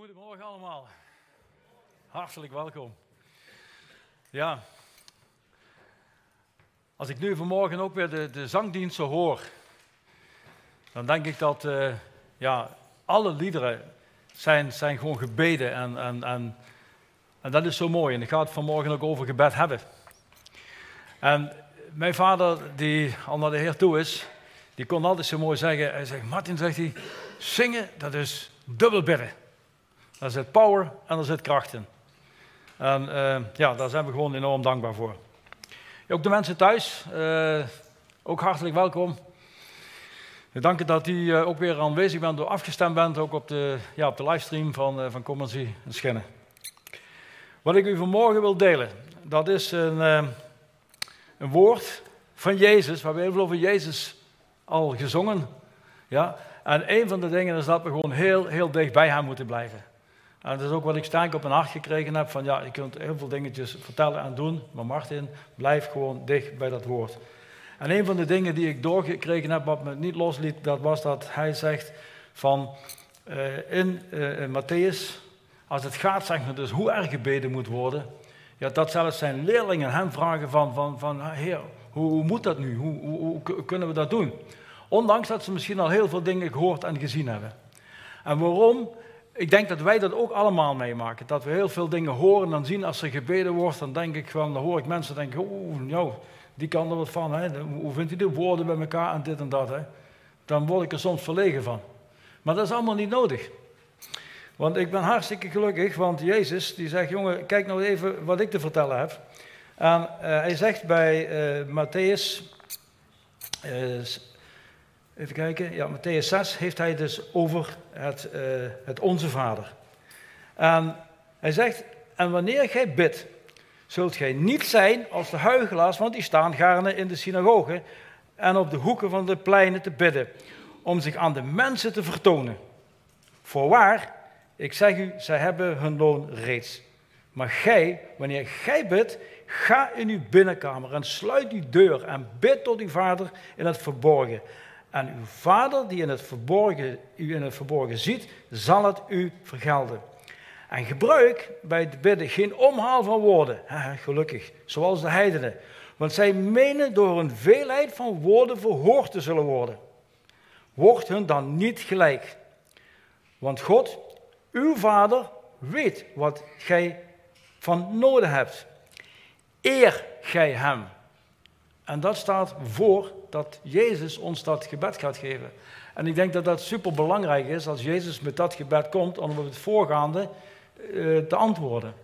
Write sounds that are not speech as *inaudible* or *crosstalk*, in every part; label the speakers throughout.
Speaker 1: Goedemorgen allemaal. Hartelijk welkom. Ja. Als ik nu vanmorgen ook weer de, de zangdiensten hoor, dan denk ik dat uh, ja, alle liederen zijn, zijn gewoon gebeden en, en, en, en dat is zo mooi. En ik ga het vanmorgen ook over gebed hebben. En mijn vader, die al naar de Heer toe is, die kon altijd zo mooi zeggen, hij zegt, Martin, zegt hij, zingen, dat is dubbel bidden. Daar zit power en daar zit kracht in. En uh, ja, daar zijn we gewoon enorm dankbaar voor. Ook de mensen thuis, uh, ook hartelijk welkom. We danken dat u uh, ook weer aanwezig bent, door afgestemd bent, ook op de, ja, op de livestream van, van Commercie en Schinnen. Wat ik u vanmorgen wil delen, dat is een, een woord van Jezus. We hebben heel veel over Jezus al gezongen. Ja? En een van de dingen is dat we gewoon heel, heel dicht bij hem moeten blijven. En dat is ook wat ik sterk op mijn hart gekregen heb: van ja, je kunt heel veel dingetjes vertellen en doen, maar Martin, blijf gewoon dicht bij dat woord. En een van de dingen die ik doorgekregen heb, wat me niet losliet, dat was dat hij zegt van uh, in, uh, Matthäus, als het gaat zeg maar dus hoe er gebeden moet worden, ja, dat zelfs zijn leerlingen hem vragen van, van, van heer, hoe, moet dat nu? Hoe, hoe kunnen we dat doen? Ondanks dat ze misschien al heel veel dingen gehoord en gezien hebben. En waarom? Ik denk dat wij dat ook allemaal meemaken. Dat we heel veel dingen horen en zien als er gebeden wordt. Dan denk ik van, dan hoor ik mensen denken, oeh, nou, die kan er wat van. Hè? Hoe vindt u de woorden bij elkaar en dit en dat? Hè? Dan word ik er soms verlegen van. Maar dat is allemaal niet nodig. Want ik ben hartstikke gelukkig, want Jezus die zegt, jongen, kijk nou even wat ik te vertellen heb. En uh, hij zegt bij uh, Matthäus uh, Even kijken, ja, Matthäus 6 heeft hij dus over het, uh, het Onze Vader. En hij zegt, en wanneer gij bidt, zult gij niet zijn als de huigelaars, want die staan gaarne in de synagogen en op de hoeken van de pleinen te bidden, om zich aan de mensen te vertonen. Voorwaar, ik zeg u, zij hebben hun loon reeds. Maar gij, wanneer gij bidt, ga in uw binnenkamer en sluit uw deur en bid tot uw vader in het verborgen. En uw vader die in het u in het verborgen ziet, zal het u vergelden. En gebruik bij het bidden geen omhaal van woorden, *laughs* gelukkig, zoals de heidenen. Want zij menen door een veelheid van woorden verhoord te zullen worden. Word hun dan niet gelijk. Want God, uw vader, weet wat gij van nodig hebt. Eer gij hem. En dat staat voor dat Jezus ons dat gebed gaat geven. En ik denk dat dat super belangrijk is als Jezus met dat gebed komt om op het voorgaande uh, te antwoorden.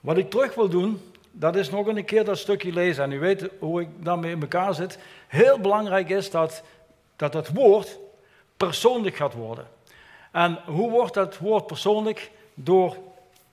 Speaker 1: Wat ik terug wil doen, dat is nog een keer dat stukje lezen. En u weet hoe ik daarmee in elkaar zit. Heel belangrijk is dat dat, dat woord persoonlijk gaat worden. En hoe wordt dat woord persoonlijk? Door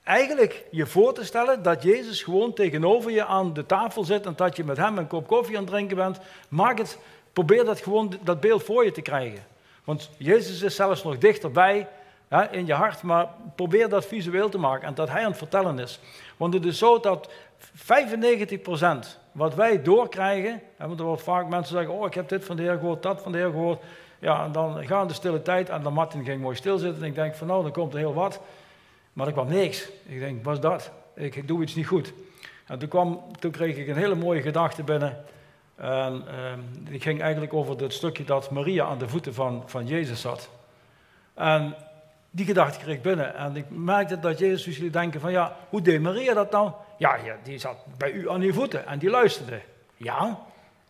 Speaker 1: eigenlijk je voor te stellen dat Jezus gewoon tegenover je aan de tafel zit en dat je met hem een kop koffie aan het drinken bent. Maak het, probeer dat gewoon, dat beeld voor je te krijgen. Want Jezus is zelfs nog dichterbij hè, in je hart, maar probeer dat visueel te maken en dat hij aan het vertellen is. Want het is zo dat 95% wat wij doorkrijgen, want er wordt vaak mensen zeggen, oh ik heb dit van de Heer gehoord, dat van de Heer gehoord. Ja, en dan gaan de stille tijd en dan Martin ging mooi stilzitten en ik denk van nou, dan komt er heel wat. Maar er kwam niks. Ik denk, was dat? Ik doe iets niet goed. En toen, kwam, toen kreeg ik een hele mooie gedachte binnen. En uh, die ging eigenlijk over het stukje dat Maria aan de voeten van, van Jezus zat. En die gedachte kreeg ik binnen. En ik merkte dat Jezus jullie denken van, ja, hoe deed Maria dat nou? Ja, ja die zat bij u aan uw voeten en die luisterde. Ja,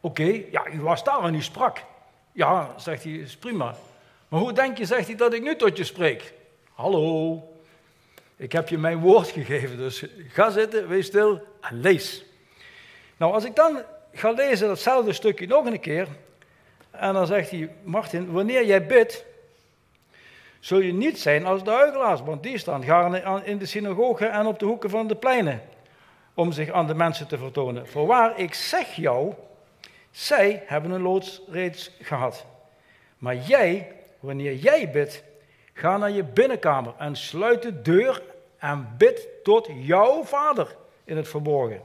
Speaker 1: oké, ja, u was daar en u sprak. Ja, zegt hij, is prima. Maar hoe denk je, zegt hij, dat ik nu tot je spreek? Hallo, ik heb je mijn woord gegeven, dus ga zitten, wees stil en lees. Nou, als ik dan ga lezen datzelfde stukje nog een keer, en dan zegt hij, Martin, wanneer jij bidt, zul je niet zijn als de huigelaars, want die staan gaarne in de synagogen en op de hoeken van de pleinen, om zich aan de mensen te vertonen. Voorwaar, ik zeg jou, zij hebben een loods reeds gehad. Maar jij, wanneer jij bidt, Ga naar je binnenkamer en sluit de deur en bid tot jouw vader in het verborgen.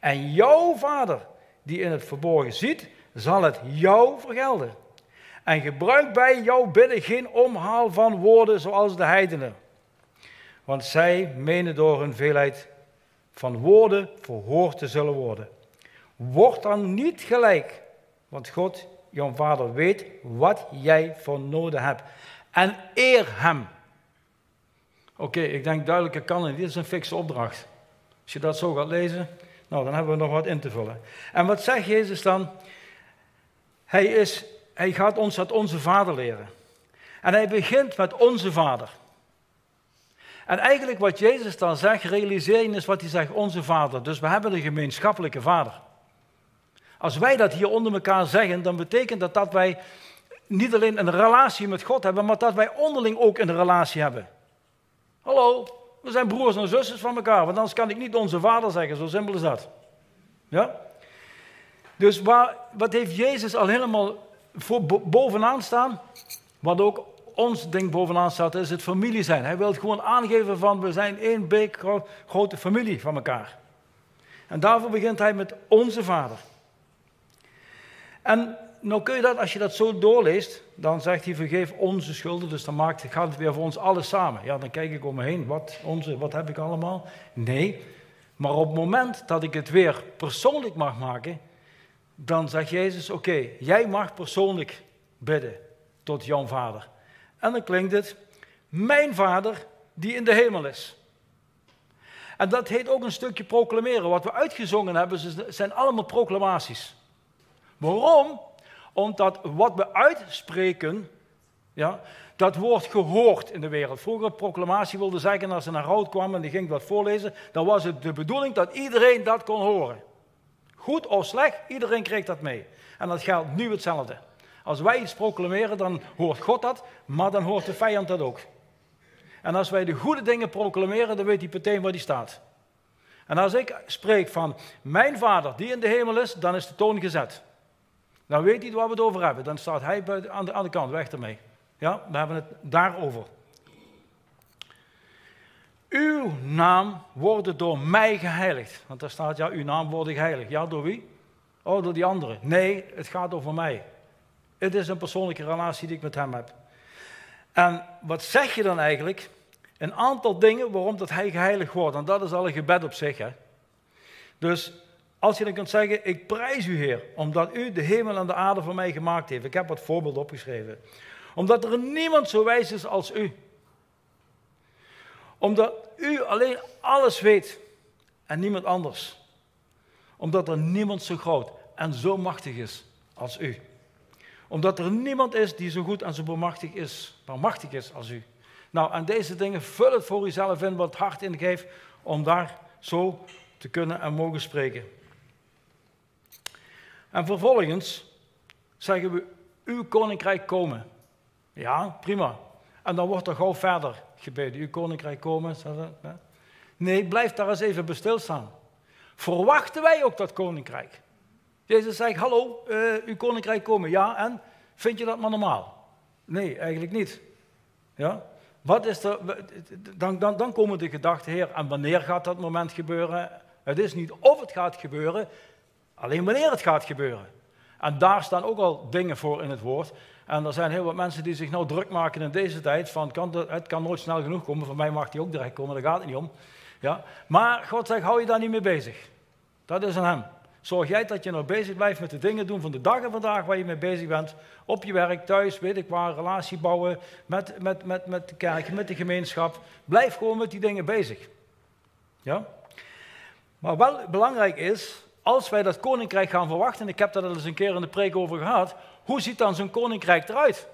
Speaker 1: En jouw vader, die in het verborgen ziet, zal het jou vergelden. En gebruik bij jouw bidden geen omhaal van woorden zoals de heidenen. Want zij menen door hun veelheid van woorden verhoord te zullen worden. Word dan niet gelijk, want God, jouw vader, weet wat jij voor nodig hebt. En eer hem. Oké, ik denk duidelijke kan niet. Dit is een fikse opdracht. Als je dat zo gaat lezen, nou, dan hebben we nog wat in te vullen. En wat zegt Jezus dan? Hij, is, hij gaat ons het onze vader leren. En hij begint met onze vader. En eigenlijk wat Jezus dan zegt, realiseer je eens wat hij zegt, onze vader. Dus we hebben een gemeenschappelijke vader. Als wij dat hier onder elkaar zeggen, dan betekent dat dat wij niet alleen een relatie met God hebben, maar dat wij onderling ook een relatie hebben. Hallo, we zijn broers en zusters van elkaar, want anders kan ik niet onze vader zeggen, zo simpel is dat. Ja? Dus wat heeft Jezus al helemaal voor, bovenaan staan? Wat ook ons ding bovenaan staat, is het familie zijn. Hij wil gewoon aangeven van we zijn één grote familie van elkaar. En daarvoor begint hij met onze vader. En nou kun je dat, als je dat zo doorleest, dan zegt hij vergeef onze schulden, dus dan maakt, gaat het weer voor ons alles samen. Ja, dan kijk ik om me heen, wat, onze, wat heb ik allemaal? Nee, maar op het moment dat ik het weer persoonlijk mag maken, dan zegt Jezus, oké, jij mag persoonlijk bidden tot jouw vader. En dan klinkt het, mijn vader die in de hemel is. En dat heet ook een stukje proclameren. Wat we uitgezongen hebben, zijn allemaal proclamaties. Waarom? Omdat wat we uitspreken, ja, dat wordt gehoord in de wereld. Vroeger proclamatie wilde zeggen, als er naar kwam en die ging wat voorlezen, dan was het de bedoeling dat iedereen dat kon horen. Goed of slecht, iedereen kreeg dat mee. En dat geldt nu hetzelfde. Als wij iets proclameren, dan hoort God dat, maar dan hoort de vijand dat ook. En als wij de goede dingen proclameren, dan weet hij meteen waar die staat. En als ik spreek van mijn vader die in de hemel is, dan is de toon gezet. Dan weet hij waar we het over hebben. Dan staat hij aan de, aan de kant, weg ermee. Ja, we hebben het daarover. Uw naam wordt door mij geheiligd. Want daar staat, ja, uw naam wordt geheiligd. Ja, door wie? Oh, door die anderen. Nee, het gaat over mij. Het is een persoonlijke relatie die ik met hem heb. En wat zeg je dan eigenlijk? Een aantal dingen waarom dat hij geheiligd wordt. En dat is al een gebed op zich. Hè? Dus als je dan kunt zeggen, ik prijs u Heer, omdat u de hemel en de aarde voor mij gemaakt heeft. Ik heb wat voorbeelden opgeschreven. Omdat er niemand zo wijs is als u. Omdat u alleen alles weet en niemand anders. Omdat er niemand zo groot en zo machtig is als u. Omdat er niemand is die zo goed en zo bemachtig is, machtig is als u. Nou, en deze dingen, vul het voor uzelf in wat hart ingeeft om daar zo te kunnen en mogen spreken. En vervolgens zeggen we, uw koninkrijk komen. Ja, prima. En dan wordt er gauw verder gebeden, uw koninkrijk komen. Nee, blijf daar eens even bij stilstaan. Verwachten wij ook dat koninkrijk? Jezus zegt, hallo, uh, uw koninkrijk komen. Ja, en vind je dat maar normaal? Nee, eigenlijk niet. Ja? Wat is er, dan, dan, dan komen de gedachten, Heer, en wanneer gaat dat moment gebeuren? Het is niet of het gaat gebeuren, Alleen wanneer het gaat gebeuren. En daar staan ook al dingen voor in het woord. En er zijn heel wat mensen die zich nou druk maken in deze tijd van het kan nooit snel genoeg komen. Voor mij mag die ook direct komen, daar gaat het niet om. Ja? Maar God zegt, hou je daar niet mee bezig. Dat is aan hem. Zorg jij dat je nog bezig blijft met de dingen doen van de dag en vandaag waar je mee bezig bent. Op je werk, thuis, weet ik waar, relatie bouwen, met, met, met, met de kerk, met de gemeenschap. Blijf gewoon met die dingen bezig. Ja? Maar wel belangrijk is, als wij dat koninkrijk gaan verwachten, ik heb daar al eens een keer in de preek over gehad, hoe ziet dan zo'n koninkrijk eruit?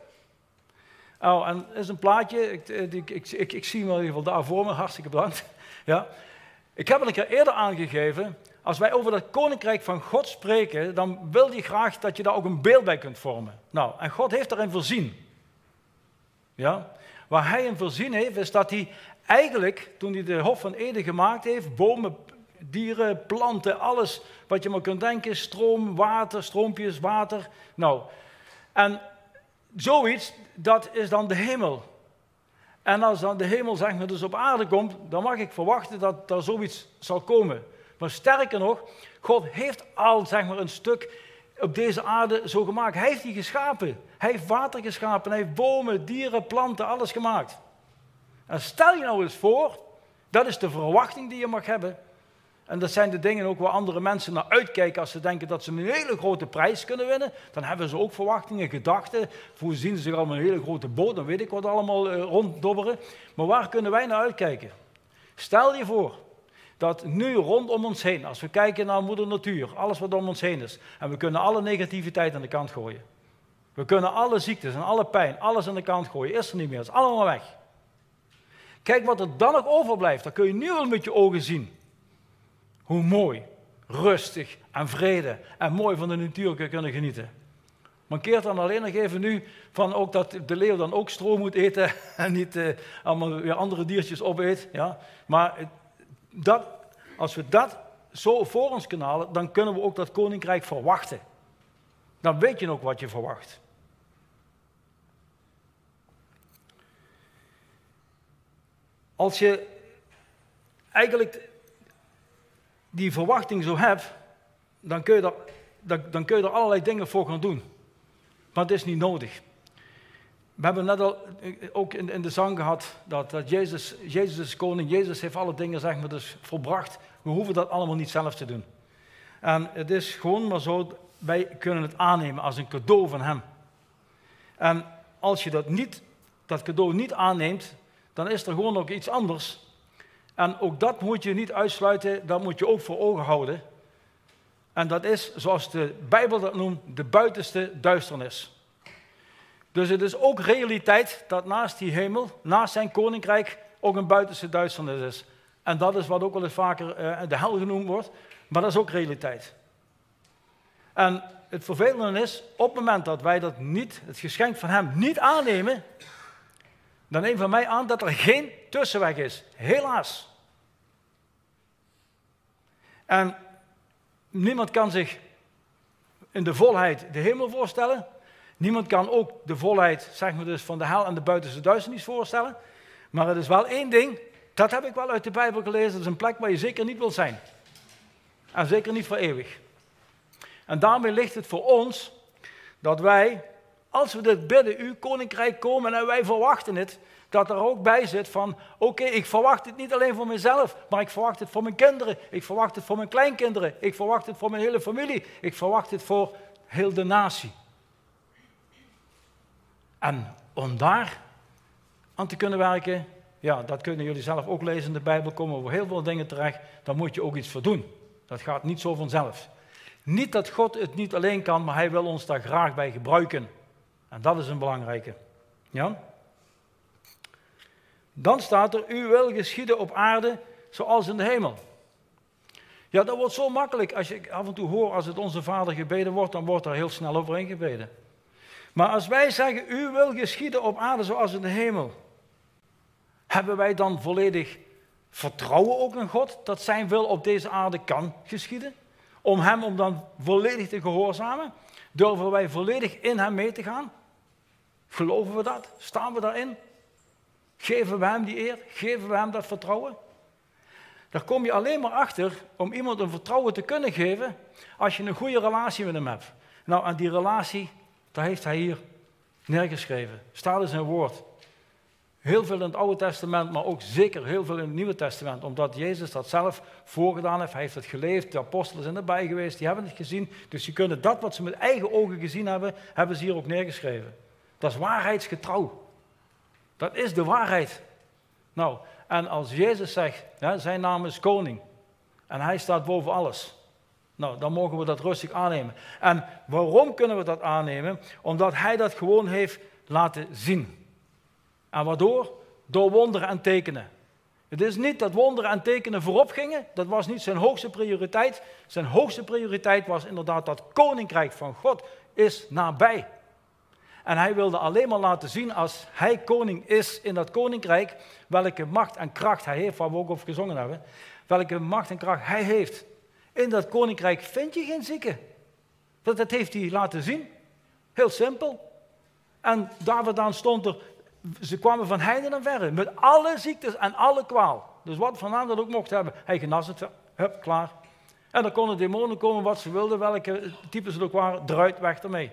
Speaker 1: Oh, en dat is een plaatje, ik, ik, ik, ik, zie hem in ieder geval daar voor me, hartstikke bedankt. *laughs* Ja. Ik heb het een keer eerder aangegeven, als wij over dat koninkrijk van God spreken, dan wil hij graag dat je daar ook een beeld bij kunt vormen. Nou, en God heeft daarin voorzien. Ja? Waar hij in voorzien heeft, is dat hij eigenlijk, toen hij de Hof van Eden gemaakt heeft, bomen dieren, planten, alles wat je maar kunt denken. Stroom, water, stroompjes, water. Nou, en zoiets, dat is dan de hemel. En als dan de hemel zeg maar dus op aarde komt, dan mag ik verwachten dat er zoiets zal komen. Maar sterker nog, God heeft al zeg maar een stuk op deze aarde zo gemaakt. Hij heeft die geschapen. Hij heeft water geschapen. Hij heeft bomen, dieren, planten, alles gemaakt. En stel je nou eens voor, dat is de verwachting die je mag hebben. En dat zijn de dingen ook waar andere mensen naar uitkijken als ze denken dat ze een hele grote prijs kunnen winnen. Dan hebben ze ook verwachtingen, gedachten. Voorzien ze zich allemaal een hele grote boot, dan weet ik wat allemaal eh, ronddobberen. Maar waar kunnen wij naar uitkijken? Stel je voor dat nu rondom ons heen, als we kijken naar moeder natuur, alles wat om ons heen is, en we kunnen alle negativiteit aan de kant gooien. We kunnen alle ziektes en alle pijn, alles aan de kant gooien. Is er niet meer, is allemaal weg. Kijk wat er dan nog overblijft, dat kun je nu al met je ogen zien. Hoe mooi, rustig en vrede en mooi van de natuur kunnen genieten. Mankeert dan alleen nog even nu van ook dat de leeuw dan ook stroom moet eten *laughs* en niet eh, allemaal weer andere diertjes opeet. Ja? Maar dat, als we dat zo voor ons kunnen halen, dan kunnen we ook dat koninkrijk verwachten. Dan weet je ook wat je verwacht. Als je eigenlijk die verwachting zo hebt, dan kun, je er, dan kun je er allerlei dingen voor gaan doen. Maar het is niet nodig. We hebben net al ook in, in de zang gehad dat, dat Jezus, Jezus is koning, Jezus heeft alle dingen zeg maar, dus volbracht. We hoeven dat allemaal niet zelf te doen. En het is gewoon maar zo, wij kunnen het aannemen als een cadeau van Hem. En als je dat, niet, dat cadeau niet aanneemt, dan is er gewoon ook iets anders. En ook dat moet je niet uitsluiten, dat moet je ook voor ogen houden. En dat is, zoals de Bijbel dat noemt, de buitenste duisternis. Dus het is ook realiteit dat naast die hemel, naast zijn koninkrijk, ook een buitenste duisternis is. En dat is wat ook wel eens vaker uh, de hel genoemd wordt, maar dat is ook realiteit. En het vervelende is, op het moment dat wij dat niet, het geschenk van hem niet aannemen, dan neem van mij aan dat er geen tussenweg is. Helaas. En niemand kan zich in de volheid de hemel voorstellen. Niemand kan ook de volheid zeg maar dus, van de hel en de buitenste duisternis voorstellen. Maar het is wel één ding, dat heb ik wel uit de Bijbel gelezen. Dat is een plek waar je zeker niet wil zijn. En zeker niet voor eeuwig. En daarmee ligt het voor ons dat wij, als we dit bidden, uw koninkrijk komen en wij verwachten het, dat er ook bij zit van, oké, ik verwacht het niet alleen voor mezelf, maar ik verwacht het voor mijn kinderen, ik verwacht het voor mijn kleinkinderen, ik verwacht het voor mijn hele familie, ik verwacht het voor heel de natie. En om daar aan te kunnen werken, ja, dat kunnen jullie zelf ook lezen in de Bijbel, komen over heel veel dingen terecht, daar moet je ook iets voor doen. Dat gaat niet zo vanzelf. Niet dat God het niet alleen kan, maar hij wil ons daar graag bij gebruiken. En dat is een belangrijke. Ja? Dan staat er, u wil geschieden op aarde zoals in de hemel. Ja, dat wordt zo makkelijk. Als je af en toe hoort, als het onze vader gebeden wordt, dan wordt er heel snel overheen gebeden. Maar als wij zeggen, u wil geschieden op aarde zoals in de hemel, hebben wij dan volledig vertrouwen ook in God dat zijn wil op deze aarde kan geschieden? Om hem om dan volledig te gehoorzamen? Durven wij volledig in hem mee te gaan? Geloven we dat? Staan we daarin? Geven we hem die eer? Geven we hem dat vertrouwen? Daar kom je alleen maar achter om iemand een vertrouwen te kunnen geven als je een goede relatie met hem hebt. Nou, aan die relatie, daar heeft hij hier neergeschreven. Staat in zijn woord. Heel veel in het Oude Testament, maar ook zeker heel veel in het Nieuwe Testament. Omdat Jezus dat zelf voorgedaan heeft. Hij heeft het geleefd. De apostelen zijn erbij geweest. Die hebben het gezien. Dus die kunnen dat wat ze met eigen ogen gezien hebben, hebben ze hier ook neergeschreven. Dat is waarheidsgetrouw. Dat is de waarheid. Nou, en als Jezus zegt, zijn naam is koning en hij staat boven alles. Nou, dan mogen we dat rustig aannemen. En waarom kunnen we dat aannemen? Omdat hij dat gewoon heeft laten zien. En waardoor? Door wonderen en tekenen. Het is niet dat wonderen en tekenen voorop gingen. Dat was niet zijn hoogste prioriteit. Zijn hoogste prioriteit was inderdaad dat koninkrijk van God is nabij. En hij wilde alleen maar laten zien als hij koning is in dat koninkrijk, welke macht en kracht hij heeft, waar we ook over gezongen hebben. Welke macht en kracht hij heeft. In dat koninkrijk vind je geen zieken. Dat, heeft hij laten zien. Heel simpel. En daar stond er, ze kwamen van heiden en verre, met alle ziektes en alle kwaal. Dus wat vandaan dat ook mocht hebben, hij genas het, hup, klaar. En dan konden demonen komen wat ze wilden, welke types het ook waren, eruit, weg ermee.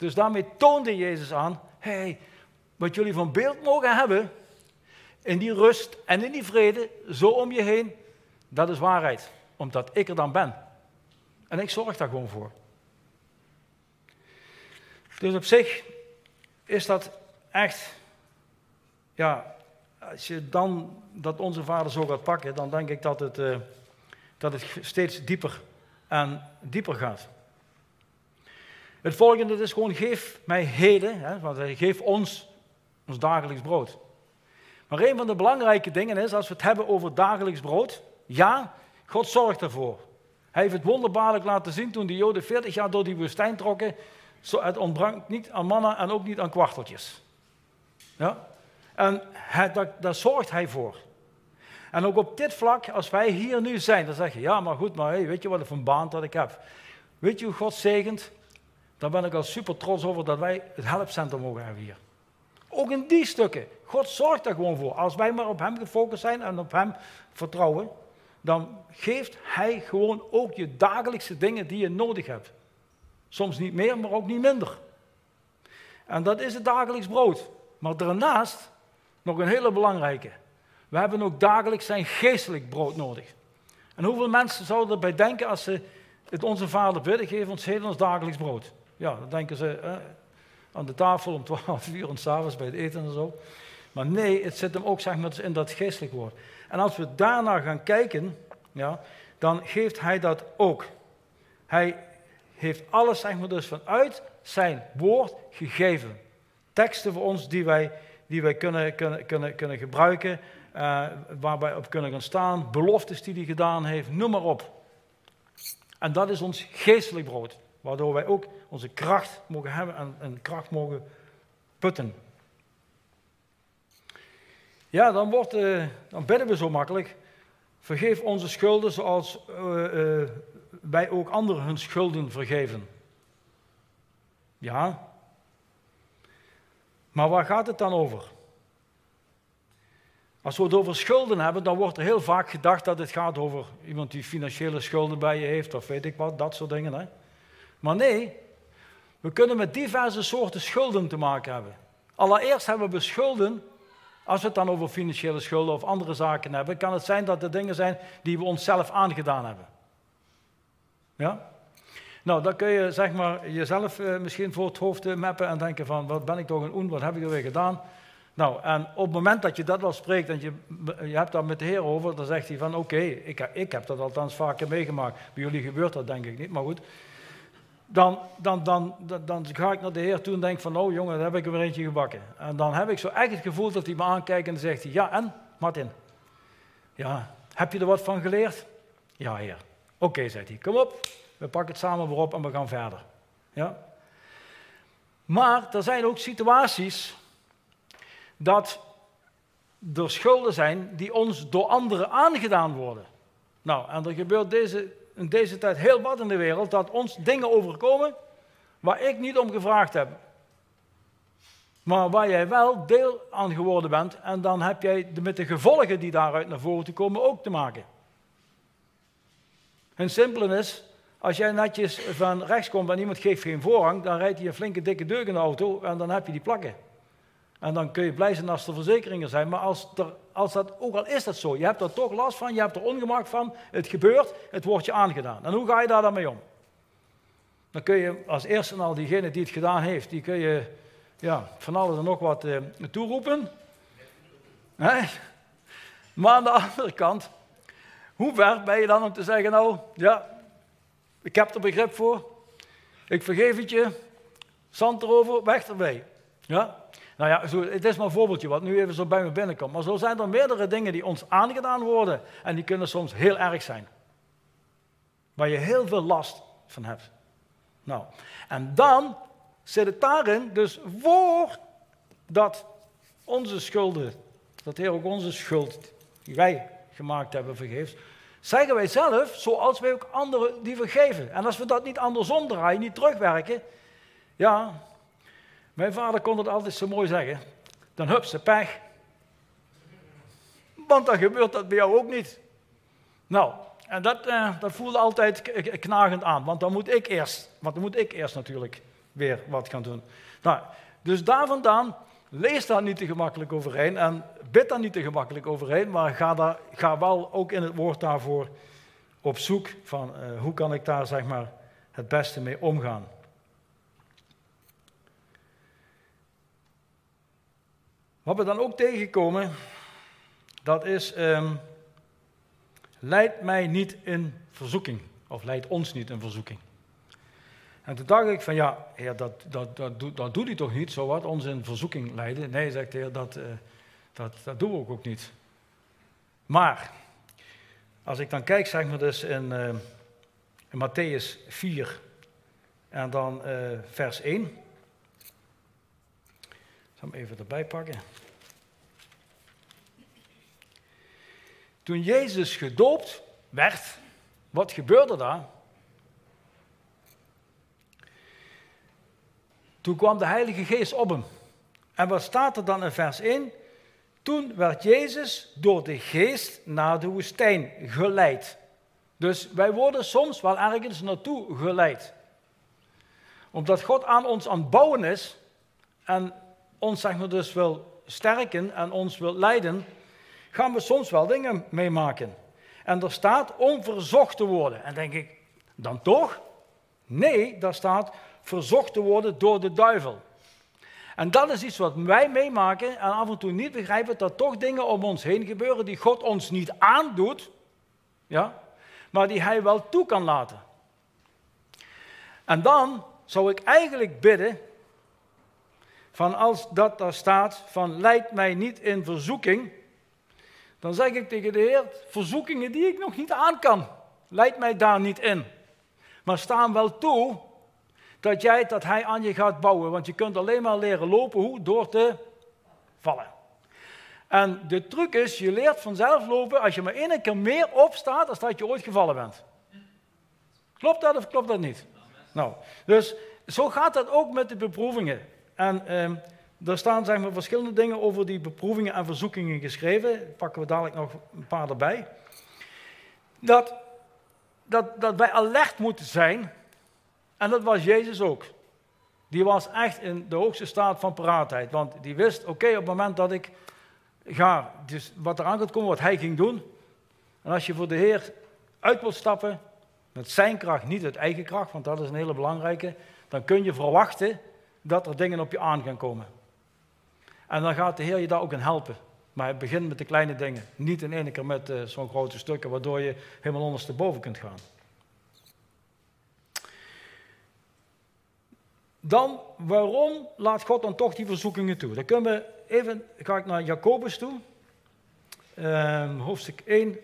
Speaker 1: Dus daarmee toonde Jezus aan, hey, wat jullie van beeld mogen hebben, in die rust en in die vrede, zo om je heen, dat is waarheid. Omdat ik er dan ben. En ik zorg daar gewoon voor. Dus op zich is dat echt, ja, als je dan dat onze vader zo gaat pakken, dan denk ik dat het, uh, dat het steeds dieper en dieper gaat. Het volgende is gewoon, geef mij heden, hè, want hij geeft ons ons dagelijks brood. Maar een van de belangrijke dingen is, als we het hebben over dagelijks brood, ja, God zorgt ervoor. Hij heeft het wonderbaarlijk laten zien toen de Joden 40 jaar door die woestijn trokken. Het ontbrak niet aan mannen en ook niet aan kwarteltjes. Ja? En hij, daar, zorgt hij voor. En ook op dit vlak, als wij hier nu zijn, dan zeg je, ja, maar goed, maar hey, weet je wat een baan dat ik heb? Weet je hoe God zegent? Daar ben ik al super trots over dat wij het helpcentrum mogen hebben hier. Ook in die stukken. God zorgt daar gewoon voor. Als wij maar op Hem gefocust zijn en op Hem vertrouwen, dan geeft Hij gewoon ook je dagelijkse dingen die je nodig hebt. Soms niet meer, maar ook niet minder. En dat is het dagelijks brood. Maar daarnaast nog een hele belangrijke. We hebben ook dagelijks zijn geestelijk brood nodig. En hoeveel mensen zouden erbij denken als ze het onze vader bidden, geef ons heden ons dagelijks brood. Ja, dan denken ze eh, aan de tafel om *laughs* 12 uur en s'avonds bij het eten en zo. Maar nee, het zit hem ook zeg maar, in dat geestelijk woord. En als we daarna gaan kijken, ja, dan geeft hij dat ook. Hij heeft alles zeg maar, dus vanuit zijn woord gegeven. Teksten voor ons die wij, die wij kunnen, kunnen, kunnen, kunnen gebruiken, uh, waar wij op kunnen gaan staan, beloftes die hij gedaan heeft, noem maar op. En dat is ons geestelijk brood, waardoor wij ook onze kracht mogen hebben en, kracht mogen putten. Ja, dan, wordt, uh, dan bidden we zo makkelijk. Vergeef onze schulden zoals uh, uh, wij ook anderen hun schulden vergeven. Ja. Maar waar gaat het dan over? Als we het over schulden hebben, dan wordt er heel vaak gedacht dat het gaat over iemand die financiële schulden bij je heeft, of weet ik wat, dat soort dingen. Hè? Maar nee, we kunnen met diverse soorten schulden te maken hebben. Allereerst hebben we schulden, als we het dan over financiële schulden of andere zaken hebben, kan het zijn dat er dingen zijn die we onszelf aangedaan hebben. Ja? Nou, dan kun je zeg maar, jezelf eh, misschien voor het hoofd uh, mappen en denken van, wat ben ik toch een oen, wat heb ik er weer gedaan? Nou, en op het moment dat je dat wel spreekt en je, je hebt daar met de Heer over, dan zegt hij van, oké, ik, ik heb dat althans vaker meegemaakt. Bij jullie gebeurt dat denk ik niet, maar goed. Dan, dan, dan, dan, ga ik naar de Heer toe en denk van, oh jongen, daar heb ik er weer eentje gebakken. En dan heb ik zo echt het gevoel dat hij me aankijkt en zegt ja en, Martin? Ja, heb je er wat van geleerd? Ja, Heer. Oké, zegt hij, kom op, we pakken het samen weer op en we gaan verder. Ja? Maar er zijn ook situaties dat er schulden zijn die ons door anderen aangedaan worden. Nou, en er gebeurt deze, in deze tijd heel wat in de wereld, dat ons dingen overkomen waar ik niet om gevraagd heb. Maar waar jij wel deel aan geworden bent en dan heb jij met de gevolgen die daaruit naar voren te komen ook te maken. En simpele is, als jij netjes van rechts komt en iemand geeft geen voorrang, dan rijdt hij een flinke dikke deuk in de auto en dan heb je die plakken. En dan kun je blij zijn als er verzekeringen zijn. Maar als, er, als dat, ook al is dat zo, je hebt er toch last van, je hebt er ongemak van, het gebeurt, het wordt je aangedaan. En hoe ga je daar dan mee om? Dan kun je als eerste al diegene die het gedaan heeft, die kun je ja, van alles en nog wat eh, toeroepen. Maar aan de *laughs* andere kant, hoe ver ben je dan om te zeggen, nou ja, ik heb er begrip voor, ik vergeef het je, zand erover, weg erbij. Ja? Nou ja, zo, het is maar een voorbeeldje wat nu even zo bij me binnenkomt. Maar zo zijn er meerdere dingen die ons aangedaan worden. En die kunnen soms heel erg zijn. Waar je heel veel last van hebt. Nou, en dan zit het daarin, dus voor dat onze schulden, dat Heer ook onze schuld die wij gemaakt hebben vergeeft, zeggen wij zelf, zoals wij ook anderen die vergeven. En als we dat niet andersom draaien, niet terugwerken, ja, mijn vader kon het altijd zo mooi zeggen. Dan hup ze pech. Want dan gebeurt dat bij jou ook niet. Nou, En dat, uh, dat voelde altijd knagend aan, want dan moet ik eerst, want dan moet ik eerst natuurlijk weer wat gaan doen. Nou, dus daar vandaan, lees daar niet te gemakkelijk overheen en bid daar niet te gemakkelijk overheen, maar ga, daar, ga wel ook in het woord daarvoor op zoek van uh, hoe kan ik daar zeg maar het beste mee omgaan. Wat we dan ook tegenkomen, dat is, um, leid mij niet in verzoeking, of leid ons niet in verzoeking. En toen dacht ik van ja, dat, dat, dat, dat, doet hij toch niet, zo wat, ons in verzoeking leiden. Nee, zegt de heer, dat, uh, dat, dat doen we ook, ook niet. Maar, als ik dan kijk, zeg maar dus in, uh, in Matthäus 4 en dan uh, vers 1. Zal hem even erbij pakken. Toen Jezus gedoopt werd, wat gebeurde daar? Toen kwam de Heilige Geest op hem. En wat staat er dan in vers 1? Toen werd Jezus door de Geest naar de woestijn geleid. Dus wij worden soms wel ergens naartoe geleid. Omdat God aan ons aan het bouwen is en ons zeg maar dus wil sterken en ons wil leiden, gaan we soms wel dingen meemaken. En er staat om verzocht te worden. En denk ik, dan toch? Nee, daar staat verzocht te worden door de duivel. En dat is iets wat wij meemaken en af en toe niet begrijpen dat toch dingen om ons heen gebeuren die God ons niet aandoet, ja, maar die Hij wel toe kan laten. En dan zou ik eigenlijk bidden, van als dat daar staat, van leid mij niet in verzoeking, dan zeg ik tegen de Heer, verzoekingen die ik nog niet aan kan, leid mij daar niet in. Maar staan wel toe dat, jij, dat hij aan je gaat bouwen. Want je kunt alleen maar leren lopen, hoe? Door te vallen. En de truc is, je leert vanzelf lopen als je maar één keer meer opstaat dan dat je ooit gevallen bent. Klopt dat of klopt dat niet? Nou, dus zo gaat dat ook met de beproevingen. En eh, er staan zeg maar, verschillende dingen over die beproevingen en verzoekingen geschreven. Pakken we dadelijk nog een paar erbij. Dat, dat, dat wij alert moeten zijn en dat was Jezus ook. Die was echt in de hoogste staat van paraatheid. Want die wist, oké, op het moment dat ik ga, dus wat er aan gaat komen, wat hij ging doen. En als je voor de Heer uit wilt stappen, met zijn kracht, niet uit eigen kracht, want dat is een hele belangrijke, dan kun je verwachten dat er dingen op je aan gaan komen. En dan gaat de Heer je daar ook in helpen. Maar het begint met de kleine dingen. Niet in één keer met uh, zo'n grote stukken, waardoor je helemaal ondersteboven kunt gaan. Dan, waarom laat God dan toch die verzoekingen toe? Dan kunnen we even, ga ik naar Jacobus toe, ehm, hoofdstuk 1,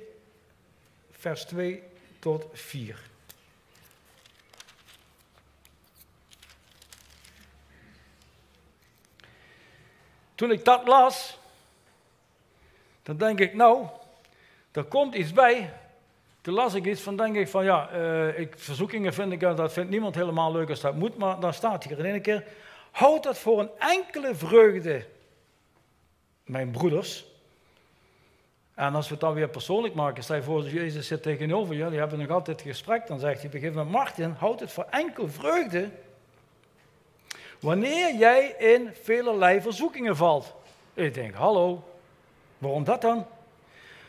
Speaker 1: vers 2 tot 4. Toen ik dat las, dan denk ik, nou, er komt iets bij toen las ik iets van, denk ik van ja, uh, ik, verzoekingen vind ik, dat vindt niemand helemaal leuk als dat moet, maar dan staat hier in één keer, houd dat voor een enkele vreugde, mijn broeders. En als we het dan weer persoonlijk maken, stel voor, Jezus zit tegenover je, die hebben nog altijd gesprek, dan zegt hij, begin met Martin, houd het voor enkel vreugde, wanneer jij in velerlei verzoekingen valt. Ik denk, hallo, waarom dat dan?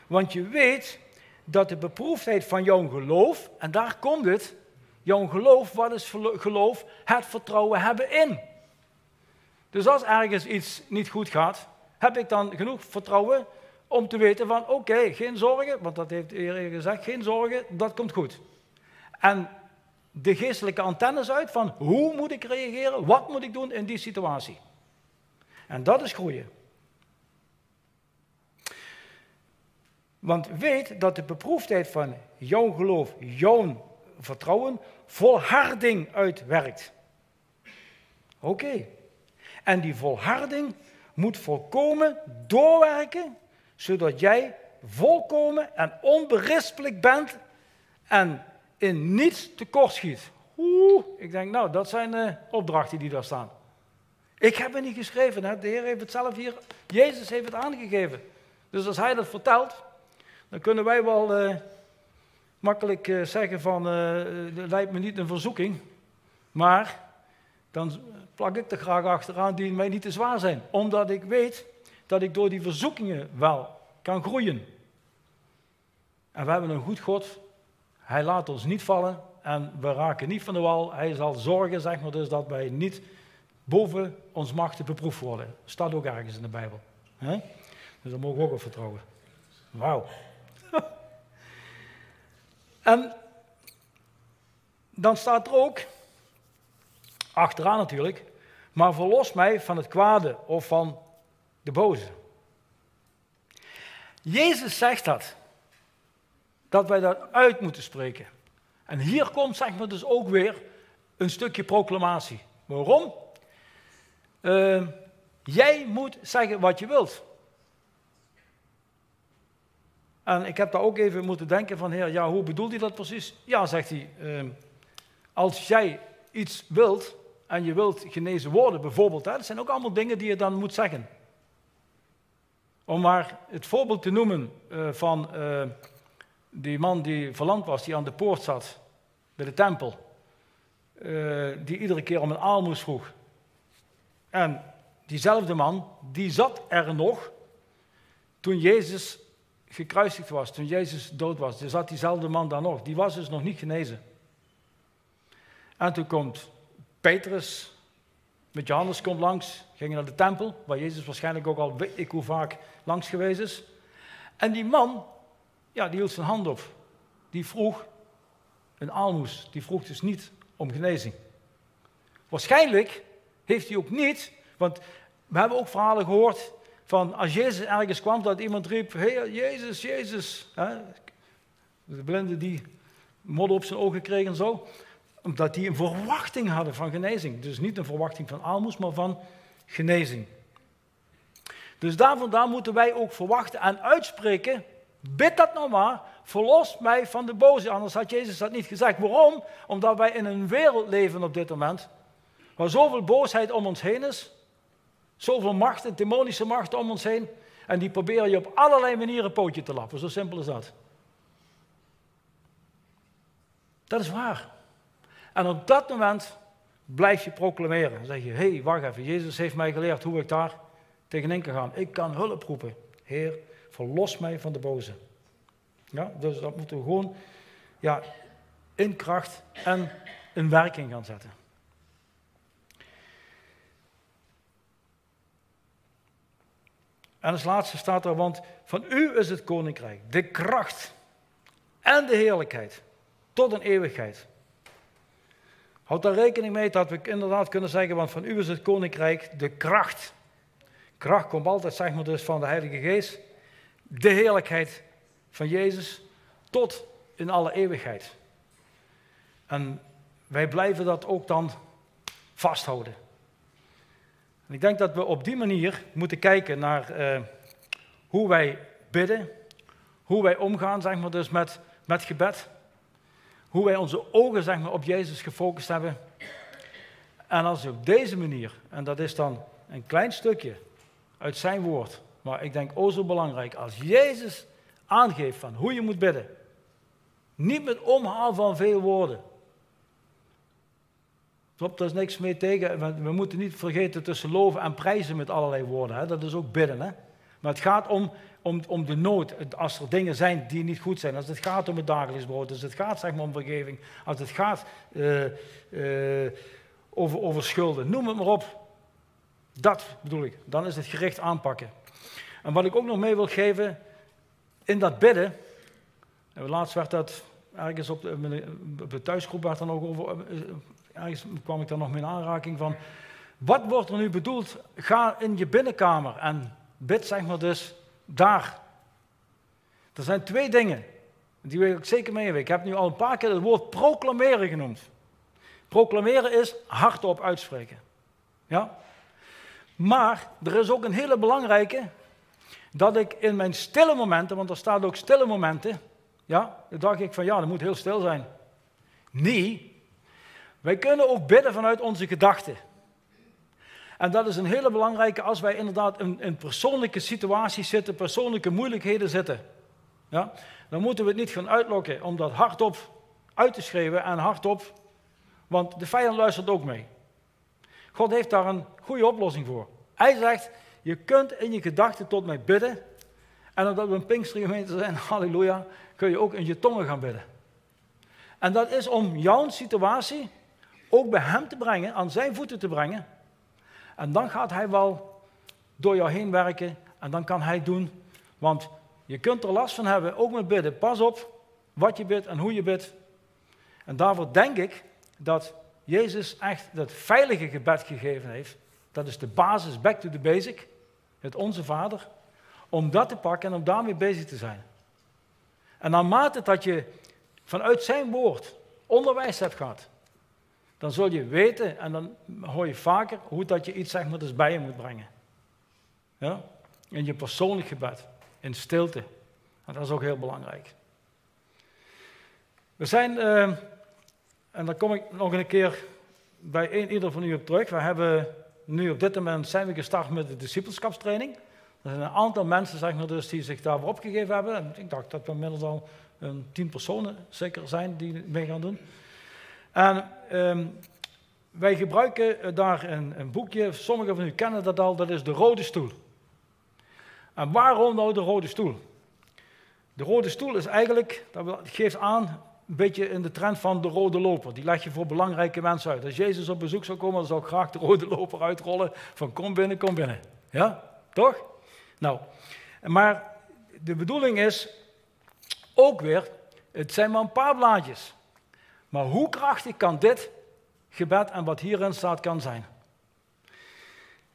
Speaker 1: Want je weet dat de beproefdheid van jouw geloof, en daar komt het, jouw geloof, wat is geloof? Het vertrouwen hebben in. Dus als ergens iets niet goed gaat, heb ik dan genoeg vertrouwen om te weten van oké, geen zorgen, want dat heeft de Heer gezegd, geen zorgen, dat komt goed. En de geestelijke antennes uit van hoe moet ik reageren, wat moet ik doen in die situatie. En dat is groeien. Want weet dat de beproefdheid van jouw geloof, jouw vertrouwen, volharding uitwerkt. Oké. En die volharding moet volkomen doorwerken, zodat jij volkomen en onberispelijk bent en in niets tekortschiet. Oeh, ik denk, nou, dat zijn de opdrachten die daar staan. Ik heb het niet geschreven, de Heer heeft het zelf hier, Jezus heeft het aangegeven. Dus als Hij dat vertelt, dan kunnen wij wel uh, makkelijk eh, zeggen van, lijkt me niet een verzoeking. Maar dan plak ik er graag achteraan die mij niet te zwaar zijn. Omdat ik weet dat ik door die verzoekingen wel kan groeien. En we hebben een goed God. Hij laat ons niet vallen en we raken niet van de wal. Hij zal zorgen, zeg maar, dus dat wij niet boven ons machten beproefd worden. Staat ook ergens in de Bijbel. Dus daar mogen we ook op vertrouwen. Wauw. *laughs* en dan staat er ook, achteraan natuurlijk, maar verlos mij van het kwade of van de boze. Jezus zegt dat. Dat wij dat uit moeten spreken. En hier komt zeg maar dus ook weer een stukje proclamatie. Waarom? Uh, jij moet zeggen wat je wilt. En ik heb daar ook even moeten denken van, heer, ja, hoe bedoelt hij dat precies? Ja, zegt hij, uh, als jij iets wilt en je wilt genezen worden bijvoorbeeld, hè, dat zijn ook allemaal dingen die je dan moet zeggen. Om maar het voorbeeld te noemen uh, van uh, die man die verlamd was, die aan de poort zat bij de tempel. Uh, die iedere keer om een aalmoes vroeg. En diezelfde man, die zat er nog toen Jezus gekruisigd was, toen Jezus dood was. Er zat diezelfde man daar nog. Die was dus nog niet genezen. En toen komt Petrus met Johannes komt langs, gingen naar de tempel, waar Jezus waarschijnlijk ook al weet ik hoe vaak langs geweest is. En die man, ja, die hield zijn hand op. Die vroeg een aalmoes. Die vroeg dus niet om genezing. Waarschijnlijk heeft hij ook niet, want we hebben ook verhalen gehoord van als Jezus ergens kwam, dat iemand riep, hey, Jezus, Jezus. De blinde die modder op zijn ogen kregen en zo. Omdat die een verwachting hadden van genezing. Dus niet een verwachting van aalmoes, maar van genezing. Dus daar vandaan moeten wij ook verwachten en uitspreken. Bid dat nou maar, verlos mij van de boze. Anders had Jezus dat niet gezegd. Waarom? Omdat wij in een wereld leven op dit moment waar zoveel boosheid om ons heen is. Zoveel machten, demonische machten om ons heen. En die proberen je op allerlei manieren pootje te lappen. Zo simpel is dat. Dat is waar. En op dat moment blijf je proclameren. Dan zeg je, hé, hey, wacht even, Jezus heeft mij geleerd hoe ik daar tegenin kan gaan. Ik kan hulp roepen. Heer, verlos mij van de boze. Ja, dus dat moeten we gewoon ja, in kracht en in werking gaan zetten. En als laatste staat er, want van u is het koninkrijk, de kracht en de heerlijkheid tot een eeuwigheid. Houd daar rekening mee dat we inderdaad kunnen zeggen, want van u is het koninkrijk de kracht. Kracht komt altijd, zeg maar dus, van de Heilige Geest. De heerlijkheid van Jezus tot in alle eeuwigheid. En wij blijven dat ook dan vasthouden. En ik denk dat we op die manier moeten kijken naar uh, hoe wij bidden, hoe wij omgaan zeg maar, dus met, met gebed, hoe wij onze ogen zeg maar, op Jezus gefocust hebben. En als op deze manier, en dat is dan een klein stukje uit zijn woord, maar ik denk o zo belangrijk, als Jezus aangeeft van hoe je moet bidden, niet met omhaal van veel woorden, Klopt, daar is niks mee tegen. We moeten niet vergeten tussen loven en prijzen met allerlei woorden. Hè? Dat is ook bidden. Hè? Maar het gaat om, om, om de nood. Als er dingen zijn die niet goed zijn. Als het gaat om het dagelijks brood. Als het gaat zeg maar, om vergeving. Als het gaat uh, uh, over, over schulden. Noem het maar op. Dat bedoel ik. Dan is het gericht aanpakken. En wat ik ook nog mee wil geven. In dat bidden. En laatst werd dat ergens op de, thuisgroep werd dan ook over eh, ergens kwam ik daar nog mee in aanraking van, wat wordt er nu bedoeld? Ga in je binnenkamer en bid zeg maar dus daar. Er zijn twee dingen, die wil ik zeker meegeven. Ik heb nu al een paar keer het woord proclameren genoemd. Proclameren is hardop uitspreken. Ja? Maar er is ook een hele belangrijke, dat ik in mijn stille momenten, want er staan ook stille momenten, ja, dan dacht ik van ja, dat moet heel stil zijn. Nee, wij kunnen ook bidden vanuit onze gedachten. En dat is een hele belangrijke als wij inderdaad in, persoonlijke situaties zitten, persoonlijke moeilijkheden zitten. Ja? Dan moeten we het niet gaan uitlokken om dat hardop uit te schreeuwen en hardop, want de vijand luistert ook mee. God heeft daar een goede oplossing voor. Hij zegt, je kunt in je gedachten tot mij bidden. En omdat we een Pinkstergemeente zijn, *laughs* halleluja, kun je ook in je tongen gaan bidden. En dat is om jouw situatie ook bij hem te brengen, aan zijn voeten te brengen. En dan gaat hij wel door jou heen werken en dan kan hij doen. Want je kunt er last van hebben, ook met bidden. Pas op wat je bidt en hoe je bidt. En daarvoor denk ik dat Jezus echt dat veilige gebed gegeven heeft. Dat is de basis, back to the basic. Het Onze Vader. Om dat te pakken en om daarmee bezig te zijn. En naarmate dat je vanuit zijn woord onderwijs hebt gehad, dan zul je weten en dan hoor je vaker hoe dat je iets zeg maar dus bij je moet brengen. Ja? In je persoonlijk gebed, in stilte. En dat is ook heel belangrijk. We zijn, uh, en daar kom ik nog een keer bij een ieder van u op terug. We hebben nu op dit moment zijn we gestart met de discipelschapstraining. Er zijn een aantal mensen zeg maar, dus, die zich daarvoor opgegeven hebben. Ik dacht dat we inmiddels al een tien personen zeker zijn die mee gaan doen. En um, wij gebruiken daar een, een, boekje, sommigen van u kennen dat al, dat is de rode stoel. En waarom nou de rode stoel? De rode stoel is eigenlijk, dat geeft aan, een beetje in de trend van de rode loper. Die leg je voor belangrijke mensen uit. Als Jezus op bezoek zou komen, dan zou ik graag de rode loper uitrollen van kom binnen, kom binnen. Ja, toch? Nou, maar de bedoeling is ook weer, het zijn maar een paar blaadjes. Maar hoe krachtig kan dit gebed en wat hierin staat kan zijn?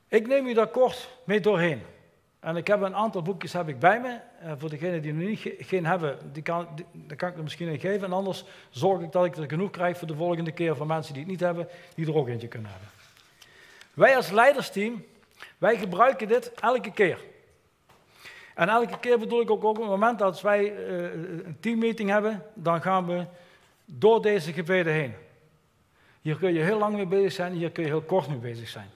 Speaker 1: Ik neem u daar kort mee doorheen. En ik heb een aantal boekjes heb ik bij me. Uh, voor degenen die er niet geen hebben, die kan, die, kan ik er misschien een geven. En anders zorg ik dat ik er genoeg krijg voor de volgende keer voor mensen die het niet hebben, die er ook eentje kunnen hebben. Wij als leidersteam, wij gebruiken dit elke keer. En elke keer bedoel ik ook, ook op het moment dat wij uh, een teammeeting hebben, dan gaan we door deze gebeden heen. Hier kun je heel lang mee bezig zijn, hier kun je heel kort mee bezig zijn.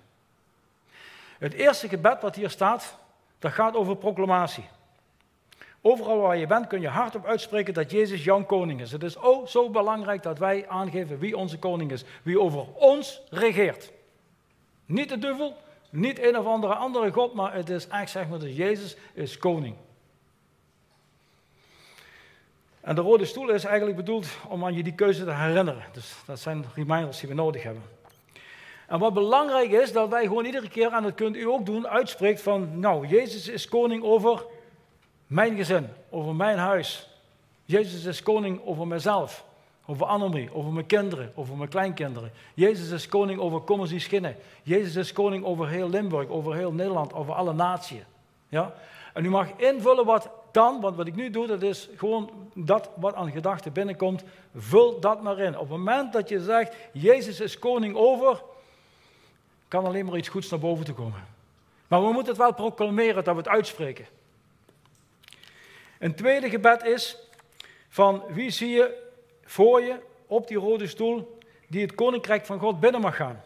Speaker 1: Het eerste gebed wat hier staat, dat gaat over proclamatie. Overal waar je bent kun je hardop uitspreken dat Jezus jouw koning is. Het is ook zo belangrijk dat wij aangeven wie onze koning is, wie over ons regeert. Niet de duivel, niet een of andere andere God, maar het is echt zeg maar dat Jezus is koning. En de rode stoel is eigenlijk bedoeld om aan je die keuze te herinneren. Dus dat zijn reminders die we nodig hebben. En wat belangrijk is, dat wij gewoon iedere keer, en dat kunt u ook doen, uitspreekt van, nou, Jezus is koning over mijn gezin, over mijn huis. Jezus is koning over mezelf, over Annemie, over mijn kinderen, over mijn kleinkinderen. Jezus is koning over Commercie Schinnen. Jezus is koning over heel Limburg, over heel Nederland, over alle naties. Ja? En u mag invullen wat dan, want wat ik nu doe, dat is gewoon dat wat aan gedachten binnenkomt. Vul dat maar in. Op het moment dat je zegt, Jezus is koning over, kan alleen maar iets goeds naar boven te komen. Maar we moeten het wel proclameren dat we het uitspreken. Een tweede gebed is van wie zie je voor je op die rode stoel die het koninkrijk van God binnen mag gaan.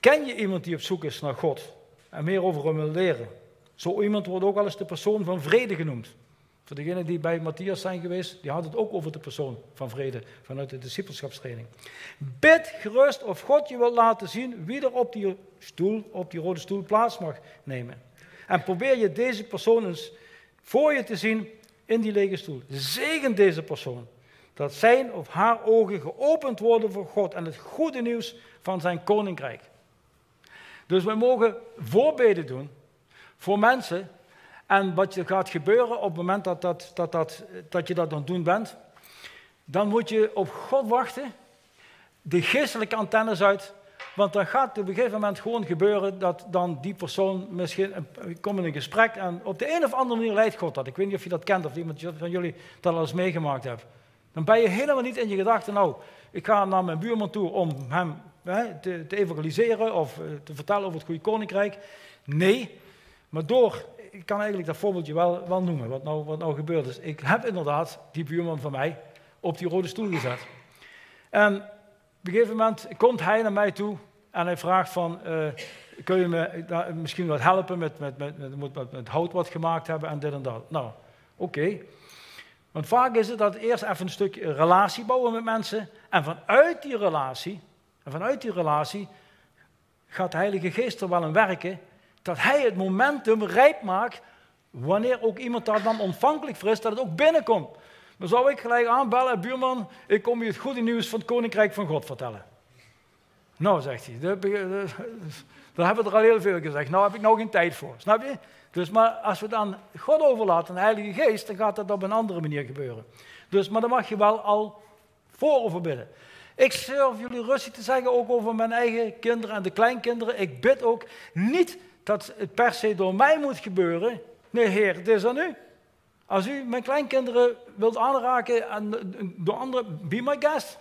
Speaker 1: Ken je iemand die op zoek is naar God en meer over hem wil leren? Zo iemand wordt ook wel eens de persoon van vrede genoemd. Voor degenen die bij Matthias zijn geweest, die had het ook over de persoon van vrede vanuit de discipelschapstraining. Bid gerust of God je wil laten zien wie er op die stoel, op die rode stoel plaats mag nemen. En probeer je deze persoon eens voor je te zien in die lege stoel. Zegen deze persoon. Dat zijn of haar ogen geopend worden voor God en het goede nieuws van zijn koninkrijk. Dus we mogen voorbeden doen voor mensen en wat er gaat gebeuren op het moment dat, dat, dat, dat, dat je dat aan het doen bent, dan moet je op God wachten, de geestelijke antennes uit, want dan gaat op een gegeven moment gewoon gebeuren dat dan die persoon misschien komt in een gesprek en op de een of andere manier leidt God dat. Ik weet niet of je dat kent of iemand van jullie dat al eens meegemaakt hebt. Dan ben je helemaal niet in je gedachten, nou, ik ga naar mijn buurman toe om hem hè, te, evangeliseren of eh, te vertellen over het goede koninkrijk. Nee, maar door ik kan eigenlijk dat voorbeeldje wel, wel noemen, wat nou, wat nou gebeurd is. Ik heb inderdaad die buurman van mij op die rode stoel gezet. En op een gegeven moment komt hij naar mij toe en hij vraagt van, uh, kun je me misschien wat helpen met, met, met, met, met, hout wat gemaakt hebben en dit en dat. Nou, Oké. Want vaak is het dat eerst even een stukje relatie bouwen met mensen. En vanuit die relatie, en vanuit die relatie gaat de Heilige Geest er wel in werken. Dat hij het momentum rijp maakt. Wanneer ook iemand daar dan ontvankelijk voor is, dat het ook binnenkomt. Dan zou ik gelijk aanbellen, buurman, ik kom je het goede nieuws van het Koninkrijk van God vertellen. Nou, zegt hij, daar hebben we er al heel veel gezegd. Nou heb ik nou geen tijd voor, snap je? Dus maar als we het aan God overlaten, de Heilige Geest, dan gaat dat op een andere manier gebeuren. Dus, maar dan mag je wel al voor over bidden. Ik durf jullie rustig te zeggen, ook over mijn eigen kinderen en de kleinkinderen. Ik bid ook niet dat het per se door mij moet gebeuren. Nee, Heer, het is aan u. Als u mijn kleinkinderen wilt aanraken en door anderen, be my guest.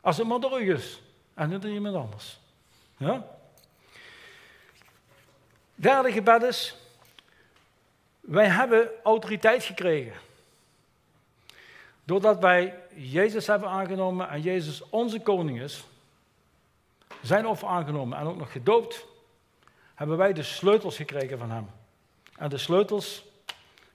Speaker 1: Als het maar door u is en niet door iemand anders. Ja? Derde gebed is, wij hebben autoriteit gekregen. Doordat wij Jezus hebben aangenomen en Jezus onze koning is, zijn offer aangenomen en ook nog gedoopt, hebben wij de sleutels gekregen van hem. En de sleutels,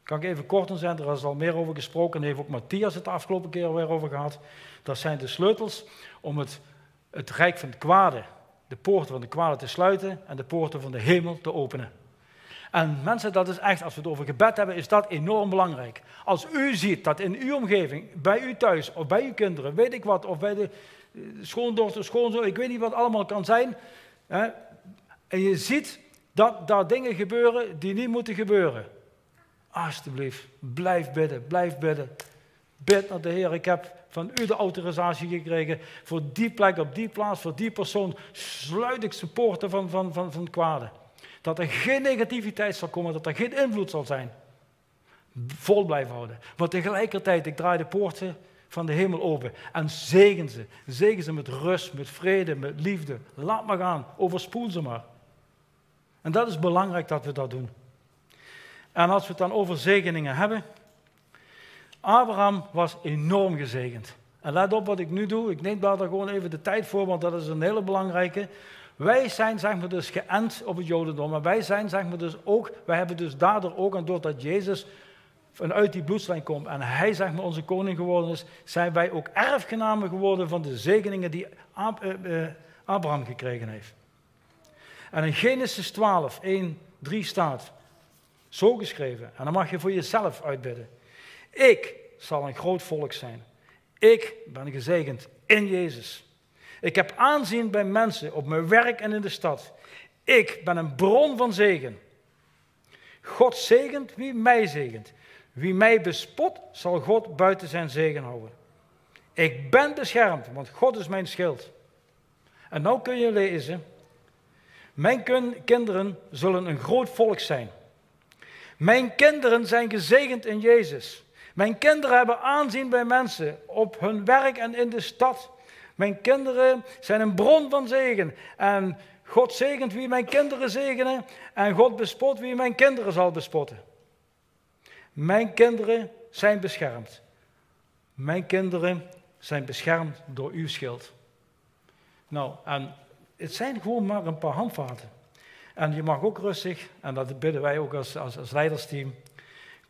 Speaker 1: kan ik even kort zijn, er is al meer over gesproken, en heeft ook Matthias het de afgelopen keer weer over gehad. Dat zijn de sleutels om het, het rijk van het kwade de poorten van de kwade te sluiten en de poorten van de hemel te openen. En mensen, dat is echt, als we het over gebed hebben, is dat enorm belangrijk. Als u ziet dat in uw omgeving, bij u thuis of bij uw kinderen, weet ik wat, of bij de eh, schoondochter, schoonzoon, ik weet niet wat allemaal kan zijn. Hè, en je ziet dat daar dingen gebeuren die niet moeten gebeuren. Alsjeblieft, blijf bidden, blijf bidden. Bid naar de Heer. Ik heb van u de autorisatie gekregen. Voor die plek, op die plaats, voor die persoon. Sluit ik zijn poorten van, van, van, van kwade. Dat er geen negativiteit zal komen, dat er geen invloed zal zijn. Vol blijven houden. Maar tegelijkertijd, ik draai de poorten van de hemel open. En zegen ze. Zegen ze met rust, met vrede, met liefde. Laat maar gaan. Overspoel ze maar. En dat is belangrijk dat we dat doen. En als we het dan over zegeningen hebben, Abraham was enorm gezegend. En let op wat ik nu doe. Ik neem daar gewoon even de tijd voor, want dat is een hele belangrijke. Wij zijn zeg maar, dus geënt op het Jodendom. En wij zijn zeg maar, dus ook, wij hebben dus daardoor ook, en doordat Jezus vanuit die bloedslijn komt en hij zeg maar, onze koning geworden is, zijn wij ook erfgenamen geworden van de zegeningen die eh, eh, Abraham gekregen heeft. En in Genesis 12, 1, 3 staat, zo geschreven, en dan mag je voor jezelf uitbidden. Ik zal een groot volk zijn. Ik ben gezegend in Jezus. Ik heb aanzien bij mensen op mijn werk en in de stad. Ik ben een bron van zegen. God zegent wie mij zegent. Wie mij bespot, zal God buiten zijn zegen houden. Ik ben beschermd, want God is mijn schild. En nou kun je lezen. Mijn kinderen zullen een groot volk zijn. Mijn kinderen zijn gezegend in Jezus. Mijn kinderen hebben aanzien bij mensen op hun werk en in de stad. Mijn kinderen zijn een bron van zegen. En God zegent wie mijn kinderen zegenen. En God bespot wie mijn kinderen zal bespotten. Mijn kinderen zijn beschermd. Mijn kinderen zijn beschermd door uw schild. Nou, en het zijn gewoon maar een paar handvaten. En je mag ook rustig, en dat bidden wij ook als, als, als leidersteam.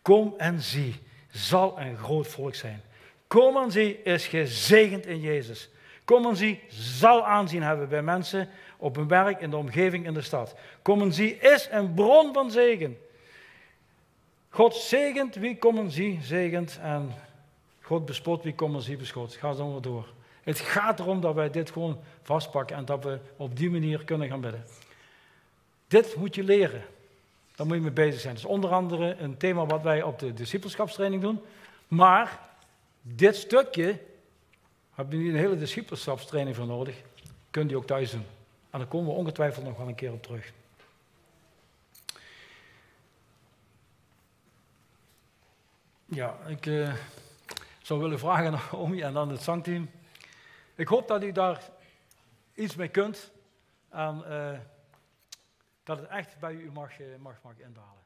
Speaker 1: Kom en zie zal een groot volk zijn. Kom en zie is gezegend in Jezus. Kom en zie zal aanzien hebben bij mensen op hun werk, in de omgeving, in de stad. Kom en zie is een bron van zegen. God zegent wie kom en zie zegent en God bespot wie kom en zie beschot. Ga zo maar door. Het gaat erom dat wij dit gewoon vastpakken en dat we op die manier kunnen gaan bidden. Dit moet je leren. Daar moet je mee bezig zijn. Dat is onder andere een thema wat wij op de discipelschapstraining doen. Maar dit stukje heb je niet een hele discipelschapstraining voor nodig. Kunt je ook thuis doen. En daar komen we ongetwijfeld nog wel een keer op terug. Ja, ik uh, zou willen vragen *laughs* naar Omi en dan het zangteam. Ik hoop dat u daar iets mee kunt. En, uh, dat het echt bij u mag, eh, mag, mag indalen.